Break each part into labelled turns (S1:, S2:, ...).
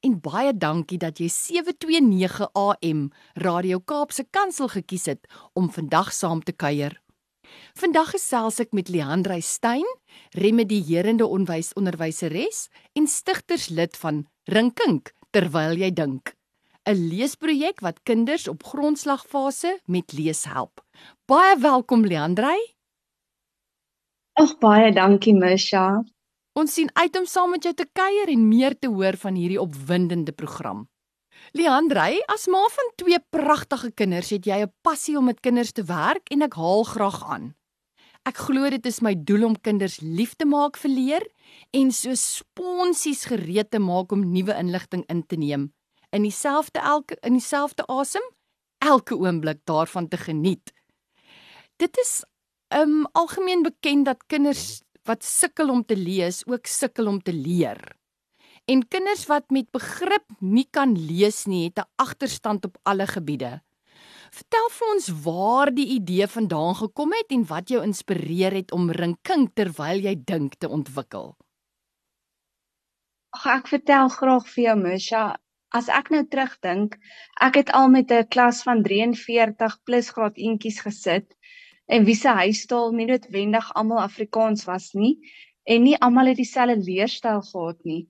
S1: en baie dankie dat jy 729 AM Radio Kaapse Kansel gekies het om vandag saam te kuier. Vandag gesels ek met Leandrey Stein, remedierende onderwyseres en stigterslid van Rinkink terwyl jy dink. 'n Leesprojek wat kinders op grondslagfase met lees help. Baie welkom Leandrey.
S2: Ag baie dankie Misha.
S1: Ons sien uit om saam met jou te kuier en meer te hoor van hierdie opwindende program. Leandrey, as ma van twee pragtige kinders, het jy 'n passie om met kinders te werk en ek haal graag aan. Ek glo dit is my doel om kinders lief te maak vir leer en so sponsies gereed te maak om nuwe inligting in te neem. In dieselfde elke in dieselfde asem elke oomblik daarvan te geniet. Dit is um algemeen bekend dat kinders wat sukkel om te lees ook sukkel om te leer. En kinders wat met begrip nie kan lees nie, het 'n agterstand op alle gebiede. Vertel vir ons waar die idee vandaan gekom het en wat jou inspireer het om rinking terwyl jy dink te ontwikkel.
S2: Ag ek vertel graag vir jou Misha, as ek nou terugdink, ek het al met 'n klas van 43 plus graad eentjies gesit en wie se huistaal nie noodwendig almal Afrikaans was nie en nie almal het dieselfde leerstyl gehad nie.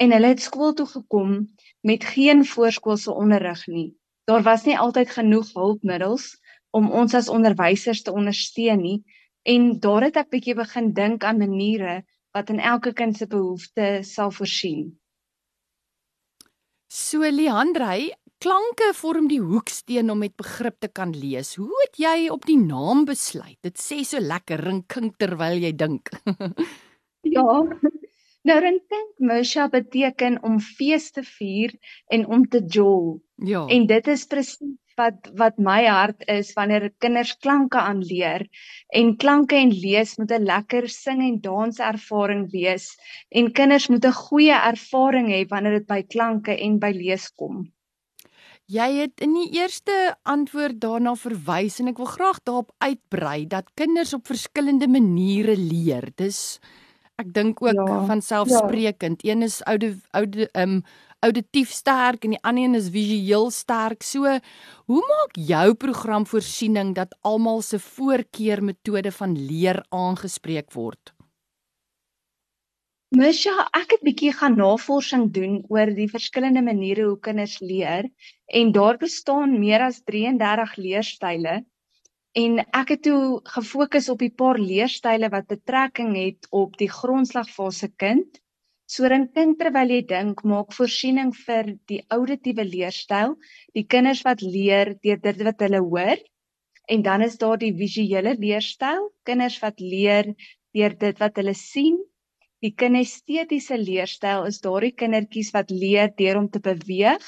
S2: En hulle het skool toe gekom met geen voorskoolse onderrig nie. Daar was nie altyd genoeg hulpmiddels om ons as onderwysers te ondersteun nie en daar het ek bietjie begin dink aan maniere wat in elke kind se behoeftes sal voorsien.
S1: So Leandrey, klanke vorm die hoeksteen om met begrip te kan lees. Hoe het jy op die naam besluit? Dit sê so lekker rinkink terwyl jy dink.
S2: ja. Nou rinkink Misha beteken om fees te vier en om te jol.
S1: Ja.
S2: En dit is presies wat wat my hart is wanneer kinders klanke aanleer en klanke en lees moet 'n lekker sing en dans ervaring wees en kinders moet 'n goeie ervaring hê wanneer dit by klanke en by lees kom.
S1: Jy het in die eerste antwoord daarna verwys en ek wil graag daarop uitbrei dat kinders op verskillende maniere leer. Dis ek dink ook ja, van selfsprekend. Ja. Een is oude oude um auditief sterk en die ander een is visueel sterk. So, hoe maak jou program voorsiening dat almal se voorkeurmetode van leer aangespreek word?
S2: Misha, ek het bietjie gaan navorsing doen oor die verskillende maniere hoe kinders leer en daar bestaan meer as 33 leerstyle en ek het toe gefokus op die paar leerstyle wat betrekking het op die grondslagfase kind. So dan kind terwyl jy dink, maak voorsiening vir die auditiewe leerstyl, die kinders wat leer deur dit wat hulle hoor. En dan is daar die visuele leerstyl, kinders wat leer deur dit wat hulle sien Die kinestetiese leerstyl is daardie kindertjies wat leer deur om te beweeg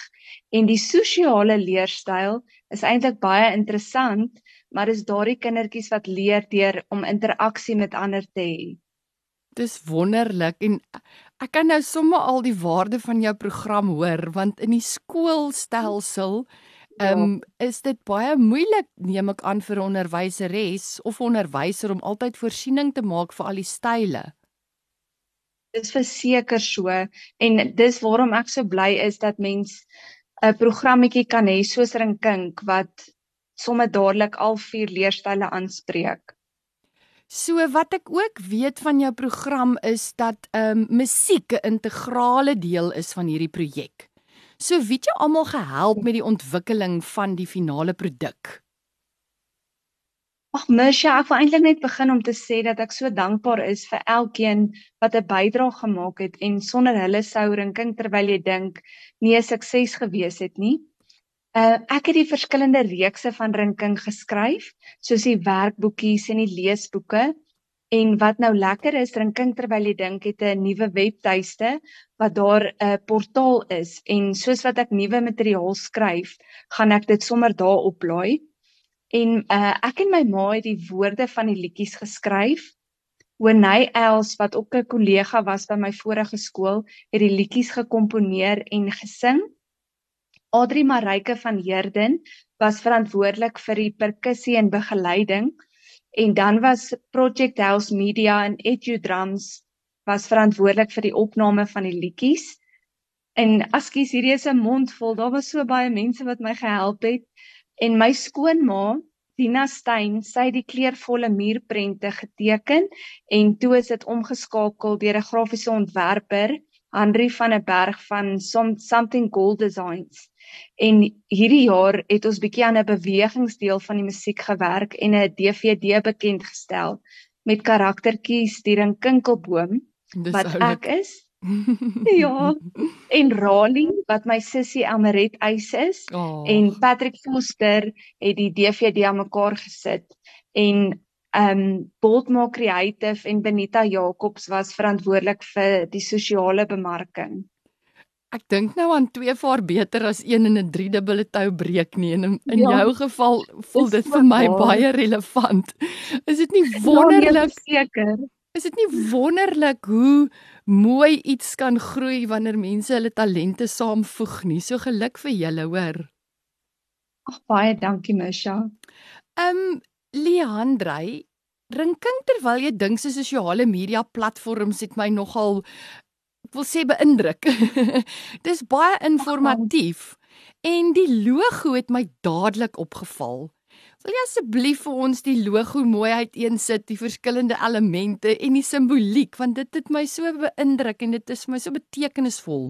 S2: en die sosiale leerstyl is eintlik baie interessant, maar is daardie kindertjies wat leer deur om interaksie met ander te hê.
S1: Dis wonderlik en ek kan nou sommer al die waarde van jou program hoor want in die skoolstelsel Ehm um, is dit baie moeilik neem ek aan vir 'n onderwyseres of onderwyser om altyd voorsiening te maak vir al die style.
S2: Dis verseker so en dis waarom ek so bly is dat mens 'n programmetjie kan hê soos Rinkink wat sommer dadelik al vier leerstyle aanspreek.
S1: So wat ek ook weet van jou program is dat ehm um, musiek 'n integrale deel is van hierdie projek. So wie het jou almal gehelp met die ontwikkeling van die finale produk?
S2: Ag Misha, ek wil eintlik net begin om te sê dat ek so dankbaar is vir elkeen wat 'n bydrae gemaak het en sonder hulle sou rinking terwyl jy dink nie 'n sukses gewees het nie. Uh ek het die verskillende reekse van rinking geskryf, soos die werkboekies en die leesboeke. En wat nou lekker is, rinking terwyl jy dink het 'n nuwe webtuiste wat daar 'n portaal is en soos wat ek nuwe materiaal skryf, gaan ek dit sommer daar oplaai En uh ek en my ma het die woorde van die liedjies geskryf. Wenay Els wat ook 'n kollega was by my vorige skool, het die liedjies gekomponeer en gesing. Adri Marike van Heerden was verantwoordelik vir die perkussie en begeleiding en dan was Project House Media en Edu Drums was verantwoordelik vir die opname van die liedjies. En askies hierdie is 'n mond vol. Daar was so baie mense wat my gehelp het en my skoonma Dina Stein, sy het die kleurvolle muurprente geteken en toe is dit omgeskakel deur 'n grafiese ontwerper, Henri van der Berg van Something Gold Designs. En hierdie jaar het ons bietjie aan 'n bewegingsdeel van die musiek gewerk en 'n DVD bekend gestel met karaktertjies Diering Kinkelboom wat ek is. ja. En Rali wat my sussie Elmaret Eys is oh. en Patrick Foster het die DVD aan mekaar gesit en ehm um, Boltma Creative en Benita Jacobs was verantwoordelik vir die sosiale bemarking.
S1: Ek dink nou aan twee vaar beter as een in 'n 3 dubbele tou breek nie en in, in ja, jou geval voel dit vir my waar. baie relevant. Is dit nie ja, nee, wonderlik
S2: seker?
S1: Is dit nie wonderlik hoe mooi iets kan groei wanneer mense hulle talente saamvoeg nie? So geluk vir julle, hoor.
S2: Ag baie dankie, Misha.
S1: Ehm um, Leandrey, rinking terwyl jy dink se sosiale media platforms het my nogal ek wil sê beïndruk. Dis baie informatief en die logo het my dadelik opgeval. Wil jy asseblief vir ons die logo mooi uiteensit, die verskillende elemente en die simboliek want dit het my so beïndruk en dit is vir my so betekenisvol.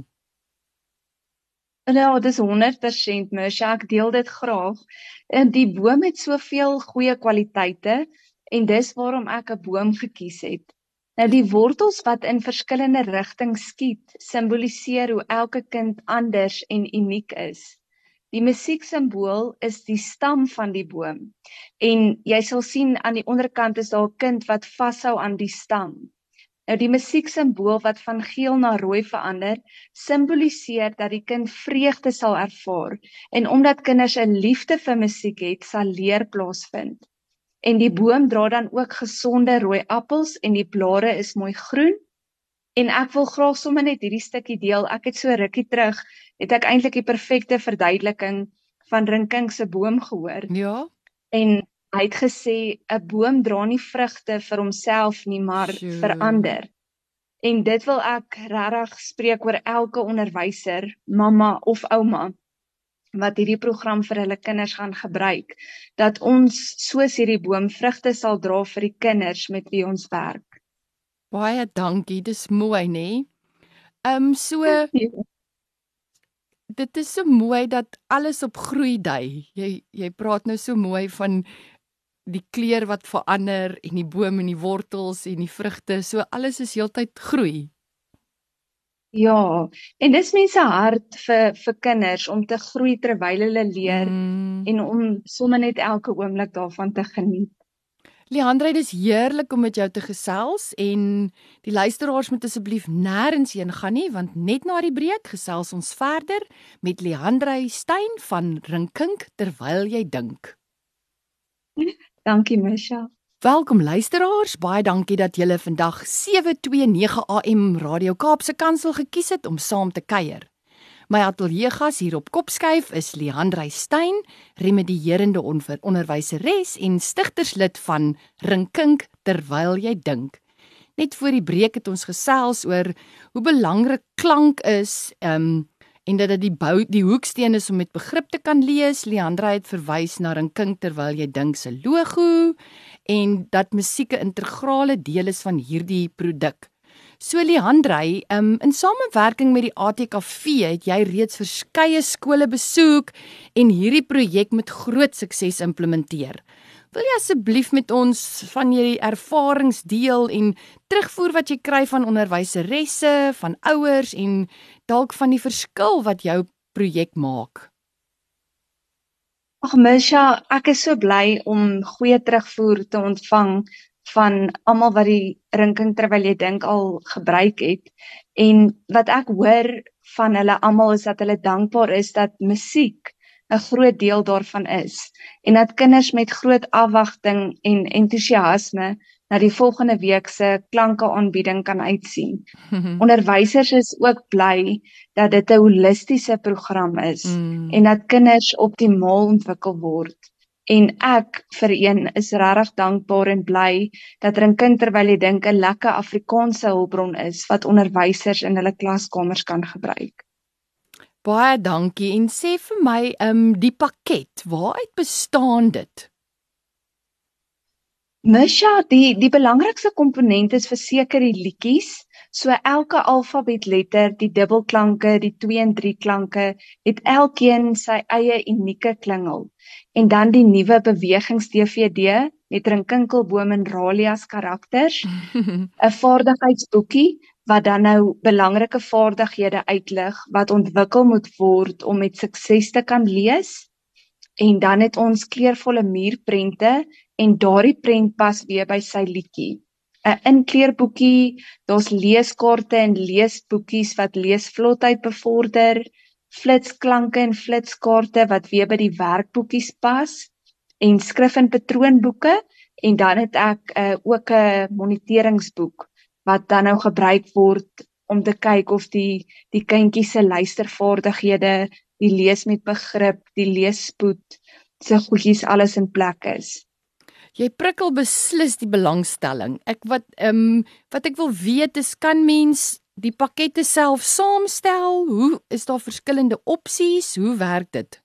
S2: Ja, dit is 100% Mersha, ek deel dit graag. En die boom het soveel goeie kwaliteite en dis waarom ek 'n boom gekies het. Nou die wortels wat in verskillende rigtings skiet, simboliseer hoe elke kind anders en uniek is. Die musieksimbool is die stam van die boom. En jy sal sien aan die onderkant is daar 'n kind wat vashou aan die stam. Nou die musieksimbool wat van geel na rooi verander, simboliseer dat die kind vreugde sal ervaar en omdat kinders 'n liefde vir musiek het, sal leer plaasvind en die boom dra dan ook gesonde rooi appels en die blare is mooi groen. En ek wil graag sommer net hierdie stukkie deel. Ek het so rukkie terug het ek eintlik die perfekte verduideliking van Rinking se boom gehoor.
S1: Ja.
S2: En hy het gesê 'n boom dra nie vrugte vir homself nie, maar sure. vir ander. En dit wil ek regtig spreek oor elke onderwyser, mamma of ouma wat hierdie program vir hulle kinders gaan gebruik dat ons soos hierdie boom vrugte sal dra vir die kinders met wie ons werk.
S1: Baie dankie, dis mooi nê. Ehm um, so Dit is so mooi dat alles op groei dui. Jy jy praat nou so mooi van die kleur wat verander en die boom en die wortels en die vrugte, so alles is heeltyd groei.
S2: Ja, en dis mense hart vir vir kinders om te groei terwyl hulle leer mm. en om sommer net elke oomblik daarvan te geniet.
S1: Leandre, dis heerlik om met jou te gesels en die luisteraars moet asseblief nêrens heen gaan nie want net na die breek gesels ons verder met Leandre Stein van Rinkink terwyl jy dink.
S2: Dankie Misha.
S1: Welkom luisteraars, baie dankie dat julle vandag 729 AM Radio Kaapse Kansel gekies het om saam te kuier. My ateljeegas hier op Kopskyf is Leandrey Stein, remedierende onderwyseres en stigterslid van Rinkink terwyl jy dink. Net voor die breek het ons gesels oor hoe belangrik klank is, ehm um, en dat dit die bou die hoeksteen is om met begrip te kan lees. Leandra het verwys na Rinkink terwyl jy dink se logo en dat musiek 'n integrale deel is van hierdie produk. So Leandrey, um, in samewerking met die ATKV het jy reeds verskeie skole besoek en hierdie projek met groot sukses implementeer. Wil jy asseblief met ons van jou ervarings deel en terugvoer wat jy kry van onderwyseresse, van ouers en dalk van die verskil wat jou projek maak?
S2: Ag Misha, ek is so bly om goeie terugvoer te ontvang van almal wat die rinking terwyl jy dink al gebruik het. En wat ek hoor van hulle almal is dat hulle dankbaar is dat musiek 'n groot deel daarvan is en dat kinders met groot afwagting en entoesiasme na die volgende week se klanke aanbieding kan uitsien. Onderwysers is ook bly dat dit 'n holistiese program is mm. en dat kinders optimaal ontwikkel word. En ek vir een is regtig dankbaar en bly dat Rinkin er terwyl jy dink 'n lekker Afrikaanse hulpbron is wat onderwysers in hulle klaskamers kan gebruik.
S1: Baie dankie en sê vir my, ehm um, die pakket, waaruit bestaan dit?
S2: Misha, die die belangrikste komponent is verseker die liedjies. So elke alfabetletter, die dubbelklanke, die 2 en 3 klanke, het elkeen sy eie unieke klingel. En dan die nuwe bewegings DVD met Rinkinkelboom en Ralias karakters, 'n vaardigheidsboekie wat dan nou belangrike vaardighede uitlig wat ontwikkel moet word om met sukses te kan lees. En dan het ons kleurvolle muurprente en daardie prent pas weer by sy liedjie. 'n Inkleurboekie, daar's leeskaarte en leesboekies wat leesvlotheid bevorder, flitsklanke en flitskaarte wat weer by die werkboekies pas en skrif en patroonboeke en dan het ek uh, ook 'n moniteringsboek wat dan nou gebruik word om te kyk of die die kindjies se luistervaardighede, die lees met begrip, die leesspoed, se goedjies alles in plek is.
S1: Jy prikkel beslis die belangstelling. Ek wat ehm um, wat ek wil weet is kan mens die pakkette self saamstel? Hoe is daar verskillende opsies? Hoe werk dit?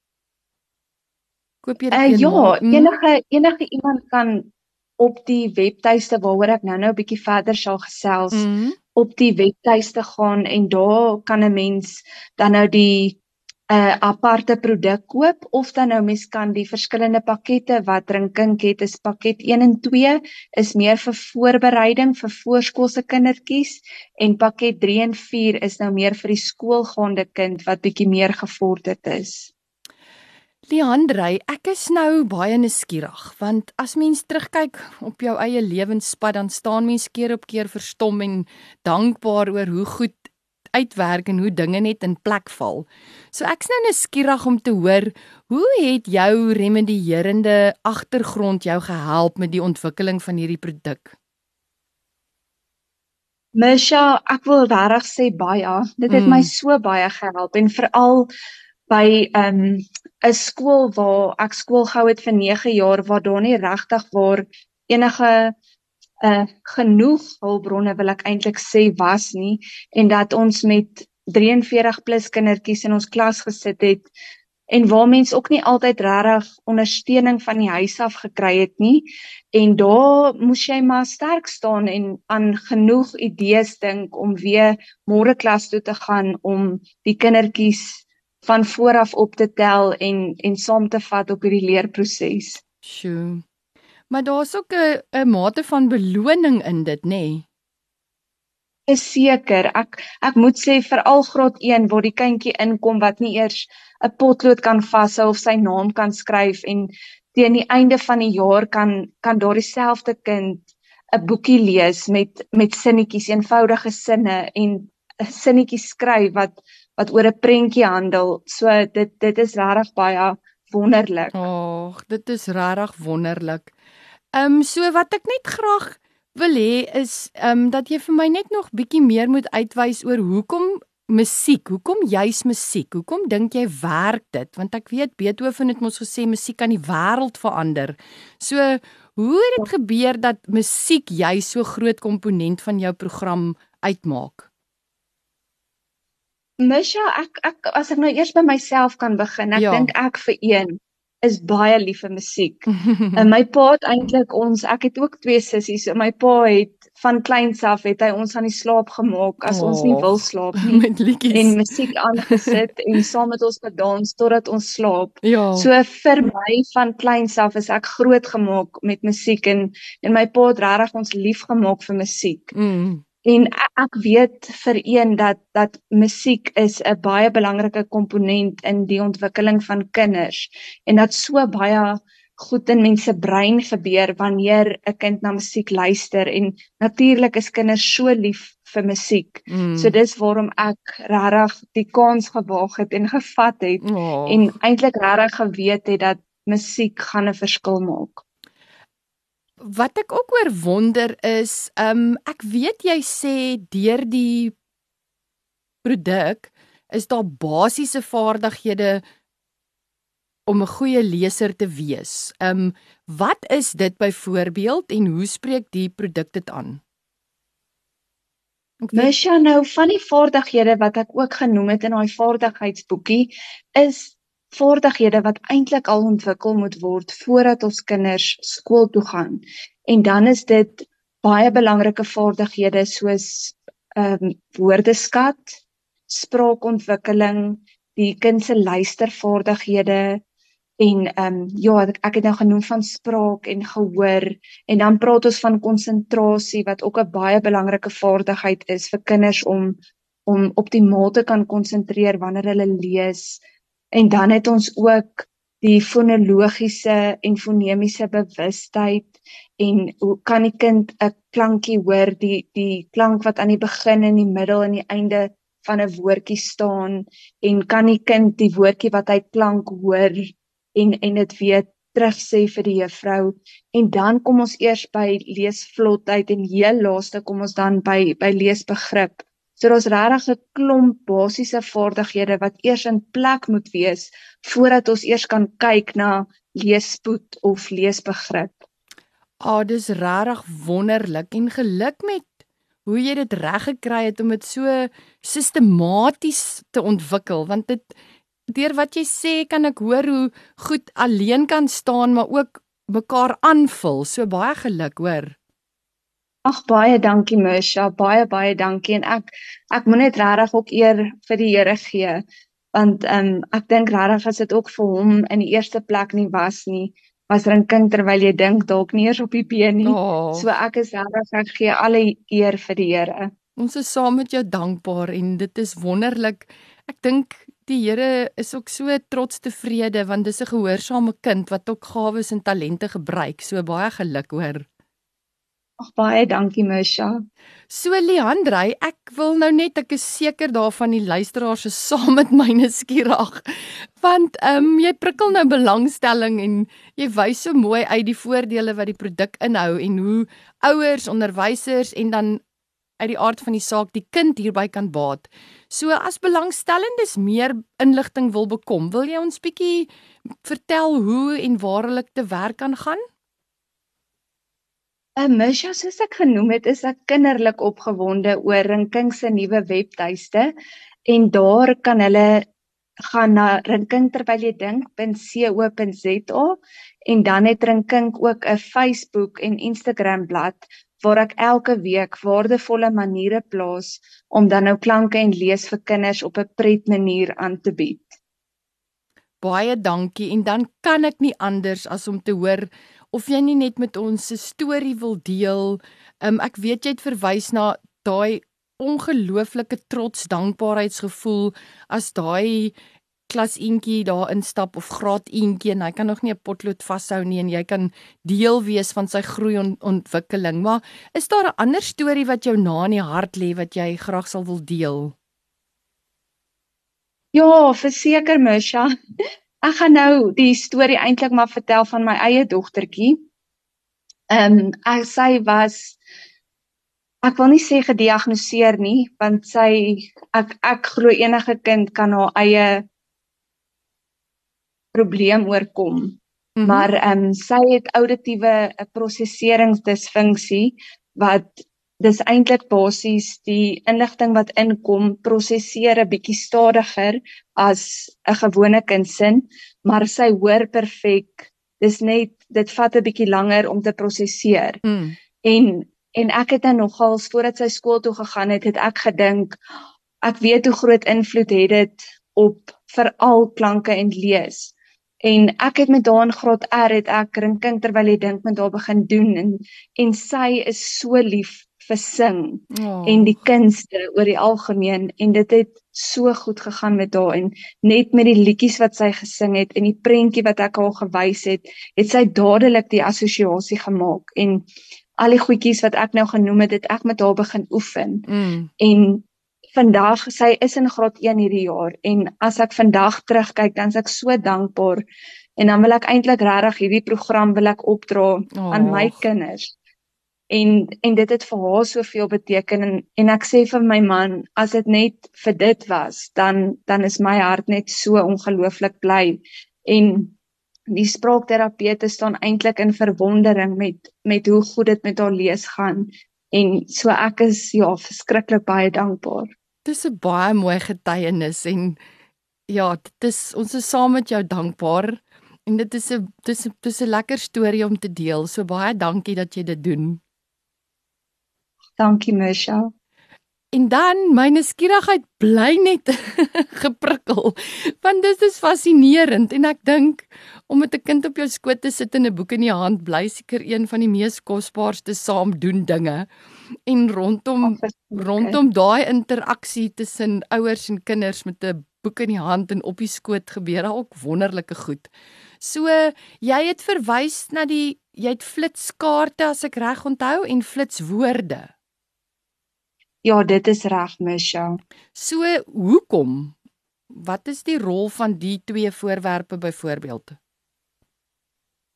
S2: Koop jy dit? Uh, ja, mm. enige enige iemand kan op die webtuiste waaroor ek nou-nou 'n bietjie verder sal gesels, mm -hmm. op die webtuiste gaan en daar kan 'n mens dan nou die 'n aparte produk koop of dan nou mens kan die verskillende pakkette wat drinkink het is pakket 1 en 2 is meer vir voorbereiding vir voorskoolse kindertjies en pakket 3 en 4 is nou meer vir die skoolgaande kind wat bietjie meer gevorderd is.
S1: Leandrey, ek is nou baie nuuskierig want as mens terugkyk op jou eie lewenspad dan staan mens keer op keer verstom en dankbaar oor hoe goed uitwerk en hoe dinge net in plek val. So ek's nou nuuskierig om te hoor, hoe het jou remedierende agtergrond jou gehelp met die ontwikkeling van hierdie produk?
S2: Misha, ek wil regtig sê baie. Dit het mm. my so baie gehelp en veral by 'n um, 'n skool waar ek skool gehou het vir 9 jaar waar daar nie regtig waar enige uh genoeg hulpbronne wil ek eintlik sê was nie en dat ons met 43 plus kindertjies in ons klas gesit het en waar mens ook nie altyd regtig ondersteuning van die huis af gekry het nie en daar moes jy maar sterk staan en aan genoeg idees dink om weer môre klas toe te gaan om die kindertjies van vooraf op te tel en en saam te vat op hierdie leerproses.
S1: Sjoe. Maar daar's ook 'n 'n mate van beloning in dit, nê? Nee?
S2: Is seker. Ek ek moet sê veral graad 1 waar die kindjie inkom wat nie eers 'n potlood kan vashou of sy naam kan skryf en teen die einde van die jaar kan kan daardie selfde kind 'n boekie lees met met sinnetjies, eenvoudige sinne en 'n sinnetjie skryf wat wat oor 'n prentjie handel. So dit dit is regtig baie wonderlik.
S1: Ag, dit is regtig wonderlik. Ehm um, so wat ek net graag wil hê is ehm um, dat jy vir my net nog bietjie meer moet uitwys oor hoekom musiek, hoekom juis musiek? Hoekom dink jy werk dit? Want ek weet Beethoven het mos gesê musiek kan die wêreld verander. So hoe het dit gebeur dat musiek juis so groot komponent van jou program uitmaak?
S2: Misha, ek ek as ek nou eers by myself kan begin, ek ja. dink ek vir een is baie lief vir musiek. en my pa het eintlik ons, ek het ook twee sissies, en my pa het van kleins af het hy ons aan die slaap gemaak as oh, ons nie wil slaap nie
S1: met liedjies
S2: en musiek aangesit en saam met ons gedans totdat ons slaap.
S1: Ja.
S2: So vir my van kleins af is ek groot gemaak met musiek en en my pa het regtig ons lief gemaak vir musiek.
S1: Mm.
S2: En ek weet vir een dat dat musiek is 'n baie belangrike komponent in die ontwikkeling van kinders en dat so baie goed in mense brein gebeur wanneer 'n kind na musiek luister en natuurlik is kinders so lief vir musiek.
S1: Mm.
S2: So dis waarom ek regtig die kans gewaag het en gevat het
S1: oh.
S2: en eintlik regtig geweet het dat musiek gaan 'n verskil maak.
S1: Wat ek ook oor wonder is, um ek weet jy sê deur die produk is daar basiese vaardighede om 'n goeie leser te wees. Um wat is dit byvoorbeeld en hoe spreek die produk dit aan?
S2: Mesha nou van die vaardighede wat ek ook genoem het in daai vaardigheidsboekie is vaardighede wat eintlik al ontwikkel moet word voordat ons kinders skool toe gaan. En dan is dit baie belangrike vaardighede soos ehm um, woordeskat, spraakontwikkeling, die kind se luistervaardighede, en ehm um, ja ek, ek het nou genoem van spraak en gehoor en dan praat ons van konsentrasie wat ook 'n baie belangrike vaardigheid is vir kinders om om optimaal te kan konsentreer wanneer hulle lees en dan het ons ook die fonologiese en fonemiese bewustheid en hoe kan die kind 'n klankie hoor die die klank wat aan die begin en die middel en die einde van 'n woordjie staan en kan die kind die woordjie wat hy klank hoor en en dit weer terug sê vir die juffrou en dan kom ons eers by leesvlotheid en heel laaste kom ons dan by by leesbegrip. So daar's regtig 'n klomp basiese vaardighede wat eers in plek moet wees voordat ons eers kan kyk na leespoed of leesbegrip.
S1: Ah, dis regtig wonderlik en geluk met hoe jy dit reg gekry het om dit so sistematies te ontwikkel want dit deur wat jy sê kan ek hoor hoe goed alleen kan staan maar ook mekaar aanvul. So baie geluk, hoor.
S2: Ag baie dankie Mersha, baie baie dankie en ek ek moet net regtig ook eer vir die Here gee want ehm um, ek dink regtig as dit ook vir hom in die eerste plek nie was nie was drinking terwyl jy dink dalk nie eers op die been nie. Oh. So ek is regtig ek gee alle eer vir die Here.
S1: Ons is saam met jou dankbaar en dit is wonderlik. Ek dink die Here is ook so trots tevrede want dis 'n gehoorsame kind wat ook gawes en talente gebruik. So baie geluk hoor.
S2: Ag baie dankie Misha.
S1: So Leandrey, ek wil nou net ek is seker daarvan die luisteraars is saam met my nuuskierig. Want ehm um, jy prikkel nou belangstelling en jy wys so mooi uit die voordele wat die produk inhou en hoe ouers, onderwysers en dan uit die aard van die saak die kind hierby kan baat. So as belangstellendes meer inligting wil bekom, wil jy ons bietjie vertel hoe en waar hulle te werk kan gaan?
S2: Uh, Misha, soos ek genoem het, is ek kinderlik opgewonde oor Rinking se nuwe webtuiste en daar kan hulle gaan na rinkingterwyljydink.co.za en dan het Rinking ook 'n Facebook en Instagram bladsy waar ek elke week waardevolle maniere plaas om dan nou klanke en lees vir kinders op 'n pret manier aan te bied.
S1: Baie dankie en dan kan ek nie anders as om te hoor of jy nie net met ons 'n storie wil deel. Um, ek weet jy het verwys na daai ongelooflike trots dankbaarheidsgevoel as daai klas eentjie daar instap of graad eentjie en hy kan nog nie 'n potlood vashou nie en jy kan deel wees van sy groei en ontwikkeling. Maar is daar 'n ander storie wat jou na in die hart lê wat jy graag sal wil deel?
S2: Ja, verseker Misha. Ek gaan nou die storie eintlik maar vertel van my eie dogtertjie. Ehm um, ek sy was ek wil nie sê gediagnoseer nie want sy ek ek glo enige kind kan haar eie probleem oorkom. Mm -hmm. Maar ehm um, sy het auditiewe eh, prosesseringsdisfunksie wat dis eintlik basies die inligting wat inkom prosesseer 'n bietjie stadiger as 'n gewone kindsin, maar sy hoor perfek. Dis net dit vat 'n bietjie langer om te prosesseer. Mm. En en ek het dan nogals voordat sy skool toe gegaan het, het ek gedink ek weet hoe groot invloed het dit op veral klanke en lees en ek het met daan graad R het ek rinking terwyl jy dink met haar begin doen en en sy is so lief vir sing oh. en die kunste oor die algemeen en dit het so goed gegaan met haar en net met die liedjies wat sy gesing het en die prentjie wat ek haar gewys het het sy dadelik die assosiasie gemaak en al die goedjies wat ek nou genoem het, het ek met haar begin oefen.
S1: Mm.
S2: En vandag sy is in graad 1 hierdie jaar en as ek vandag terugkyk dan is ek so dankbaar en dan wil ek eintlik regtig hierdie program wil ek opdra oh. aan my kinders. En en dit het vir haar soveel beteken en en ek sê vir my man as dit net vir dit was dan dan is my hart net so ongelooflik bly en die spraakterapeute staan eintlik in verwondering met met hoe goed dit met haar lees gaan en so ek is ja verskriklik baie dankbaar.
S1: Dis 'n baie mooi getuienis en ja, dit is ons is saam met jou dankbaar en dit is 'n dis dis 'n lekker storie om te deel. So baie dankie dat jy dit doen.
S2: Dankie Michelle.
S1: En dan my nuuskierigheid bly net geprikkel. Want dit is fascinerend en ek dink om met 'n kind op jou skoot te sit en 'n boek in die hand bly seker een van die mees kosbaarste saam doen dinge. En rondom rondom daai interaksie tussen ouers en kinders met 'n boek in die hand en op die skoot gebeur daar ook wonderlike goed. So jy het verwys na die jy het flitskaarte as ek reg onthou en flitswoorde.
S2: Ja, dit is reg, Misha.
S1: So, hoekom? Wat is die rol van die twee voorwerpe byvoorbeeld?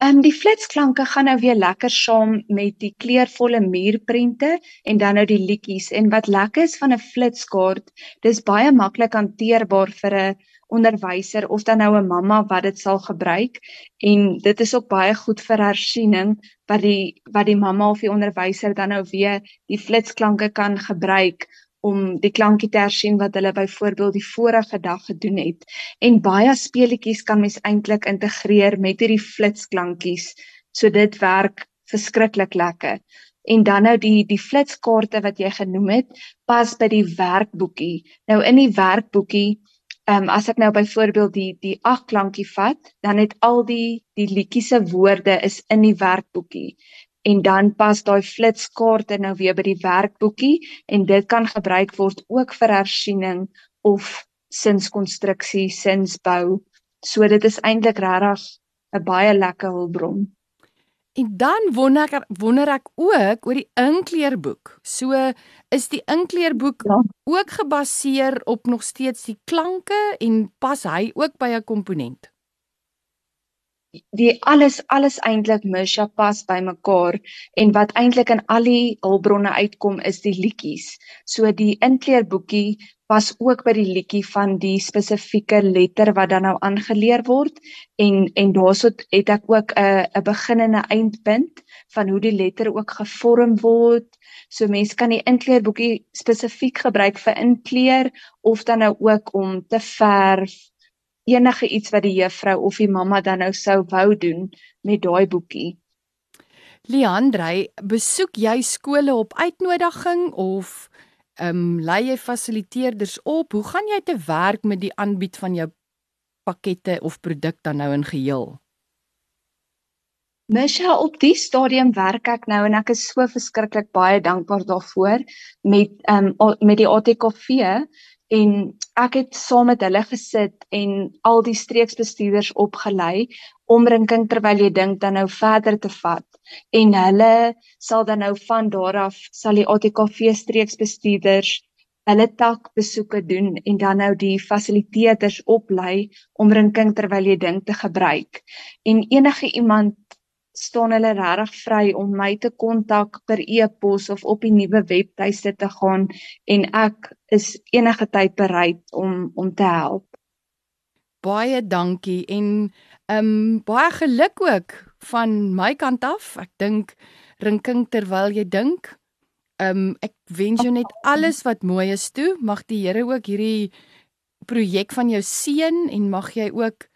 S2: Ehm um, die flitsklanke gaan nou weer lekker saam met die kleurvolle muurprente en dan nou die liedjies en wat lekker is van 'n flitskaart, dis baie maklik hanteerbaar vir 'n onderwyser of dan nou 'n mamma wat dit sal gebruik. En dit is ook baie goed vir hersiening wat die wat die mamma of die onderwyser dan nou weer die flitsklanke kan gebruik om die klankie te hersien wat hulle byvoorbeeld die vorige dag gedoen het. En baie speletjies kan mens eintlik integreer met hierdie flitsklankies. So dit werk verskriklik lekker. En dan nou die die flitskaarte wat jy genoem het pas by die werkboekie. Nou in die werkboekie Ehm um, as ek nou byvoorbeeld die die ag klankie vat, dan het al die die liedjie se woorde is in die werkboekie en dan pas daai flitskaarte nou weer by die werkboekie en dit kan gebruik word ook vir hersiening of sinskonstruksie, sinsbou. So dit is eintlik regtig 'n baie lekker hulpbron.
S1: En dan wonder ek wonder ek ook oor die inkleerboek. So is die inkleerboek ja. ook gebaseer op nog steeds die klanke en pas hy ook by 'n komponent?
S2: Die alles alles eintlik Misha pas by mekaar en wat eintlik in al die hulpbronne uitkom is die liedjies. So die inkleerboekie pas ook by die liedjie van die spesifieke letter wat dan nou aangeleer word en en daarsoot het ek ook 'n 'n begin en 'n eindpunt van hoe die letter ook gevorm word. So mense kan die inkleerboekie spesifiek gebruik vir inkleer of dan nou ook om te verf enige iets wat die juffrou of die mamma dan nou sou wou doen met daai boekie.
S1: Leandrey, besoek jy skole op uitnodiging of ehm um, lei jy fasiliteerders op? Hoe gaan jy te werk met die aanbied van jou pakkette of produk dan nou in geheel?
S2: Misha, op die stadium werk ek nou en ek is so verskriklik baie dankbaar daarvoor met ehm um, met die ATKV en ek het saam met hulle gesit en al die streeksbestuurders opgelei om rinking terwyl jy dink dan nou verder te vat. En hulle sal dan nou van daar af sal die ATKV streeksbestuurders hulle tak besoeke doen en dan nou die fasiliteerders oplei om rinking terwyl jy dink te gebruik. En enige iemand staan hulle regtig vry om my te kontak per e-pos of op die nuwe webtuiste te gaan en ek is enige tyd bereid om om te help.
S1: Baie dankie en ehm um, baie geluk ook van my kant af. Ek dink rinking terwyl jy dink. Ehm um, ek wens jou net alles wat mooi is toe. Mag die Here ook hierdie projek van jou seën en mag jy ook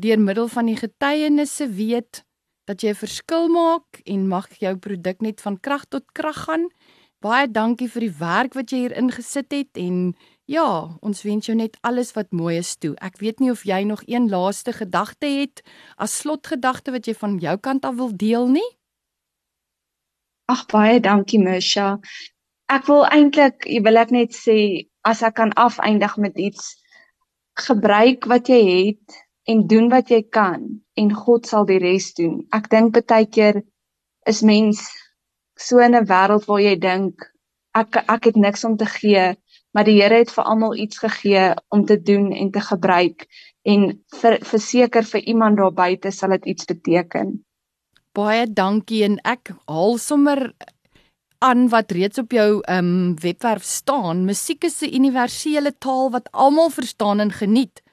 S1: deur middel van die getuienisse weet dat jy 'n verskil maak en mag jou produk net van krag tot krag gaan. Baie dankie vir die werk wat jy hier ingesit het en ja, ons wens jou net alles wat mooi is toe. Ek weet nie of jy nog een laaste gedagte het as slotgedagte wat jy van jou kant af wil deel nie.
S2: Ag baie dankie Misha. Ek wil eintlik, jy wil ek net sê as ek kan afeindig met iets gebruik wat jy het en doen wat jy kan en God sal die res doen. Ek dink baie keer is mens so in 'n wêreld waar jy dink ek ek het niks om te gee, maar die Here het vir almal iets gegee om te doen en te gebruik en verseker vir, vir iemand daar buite sal dit iets beteken.
S1: Baie dankie en ek haal sommer aan wat reeds op jou um webwerf staan. Musiek is 'n universele taal wat almal verstaan en geniet.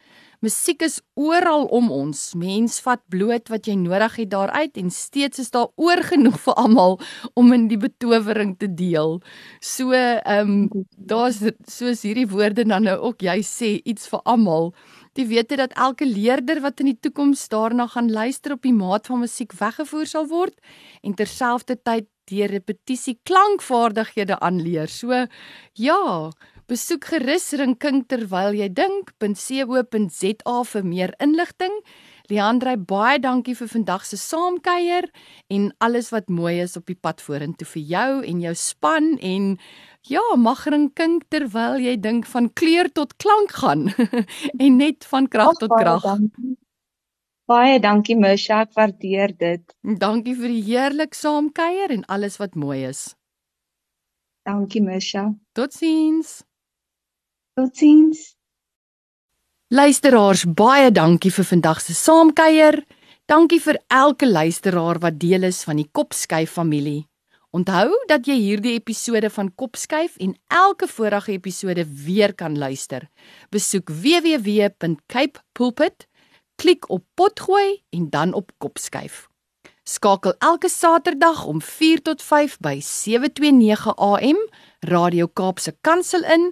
S1: Musiek is oral om ons. Mens vat bloot wat jy nodig het daaruit en steeds is daar oor genoeg vir almal om in die betowering te deel. So um daar's soos hierdie woorde dan nou ook jy sê iets vir almal. Die wete dat elke leerder wat in die toekoms daarna gaan luister op die maat van musiek weggevoer sal word en terselfdertyd deur repetisie klankvaardighede aanleer. So ja, besoek gerus Rinking terwyl jy dink.co.za vir meer inligting. Leandre, baie dankie vir vandag se saamkuier en alles wat mooi is op die pad vorentoe vir jou en jou span en ja, mag Rinking terwyl jy dink van kleur tot klank gaan en net van krag tot krag.
S2: Baie dankie Misha, ek waardeer dit.
S1: Dankie vir die heerlik saamkuier en alles wat mooi is.
S2: Dankie Misha.
S1: Totsiens.
S2: Totsiens.
S1: Luisteraars, baie dankie vir vandag se saamkuier. Dankie vir elke luisteraar wat deel is van die Kopskyf familie. Onthou dat jy hierdie episode van Kopskyf en elke vorige episode weer kan luister. Besoek www.capepulpit.com klik op potgooi en dan op kopskuif. Skakel elke Saterdag om 4 tot 5 by 729 AM Radio Kaapse Kansel in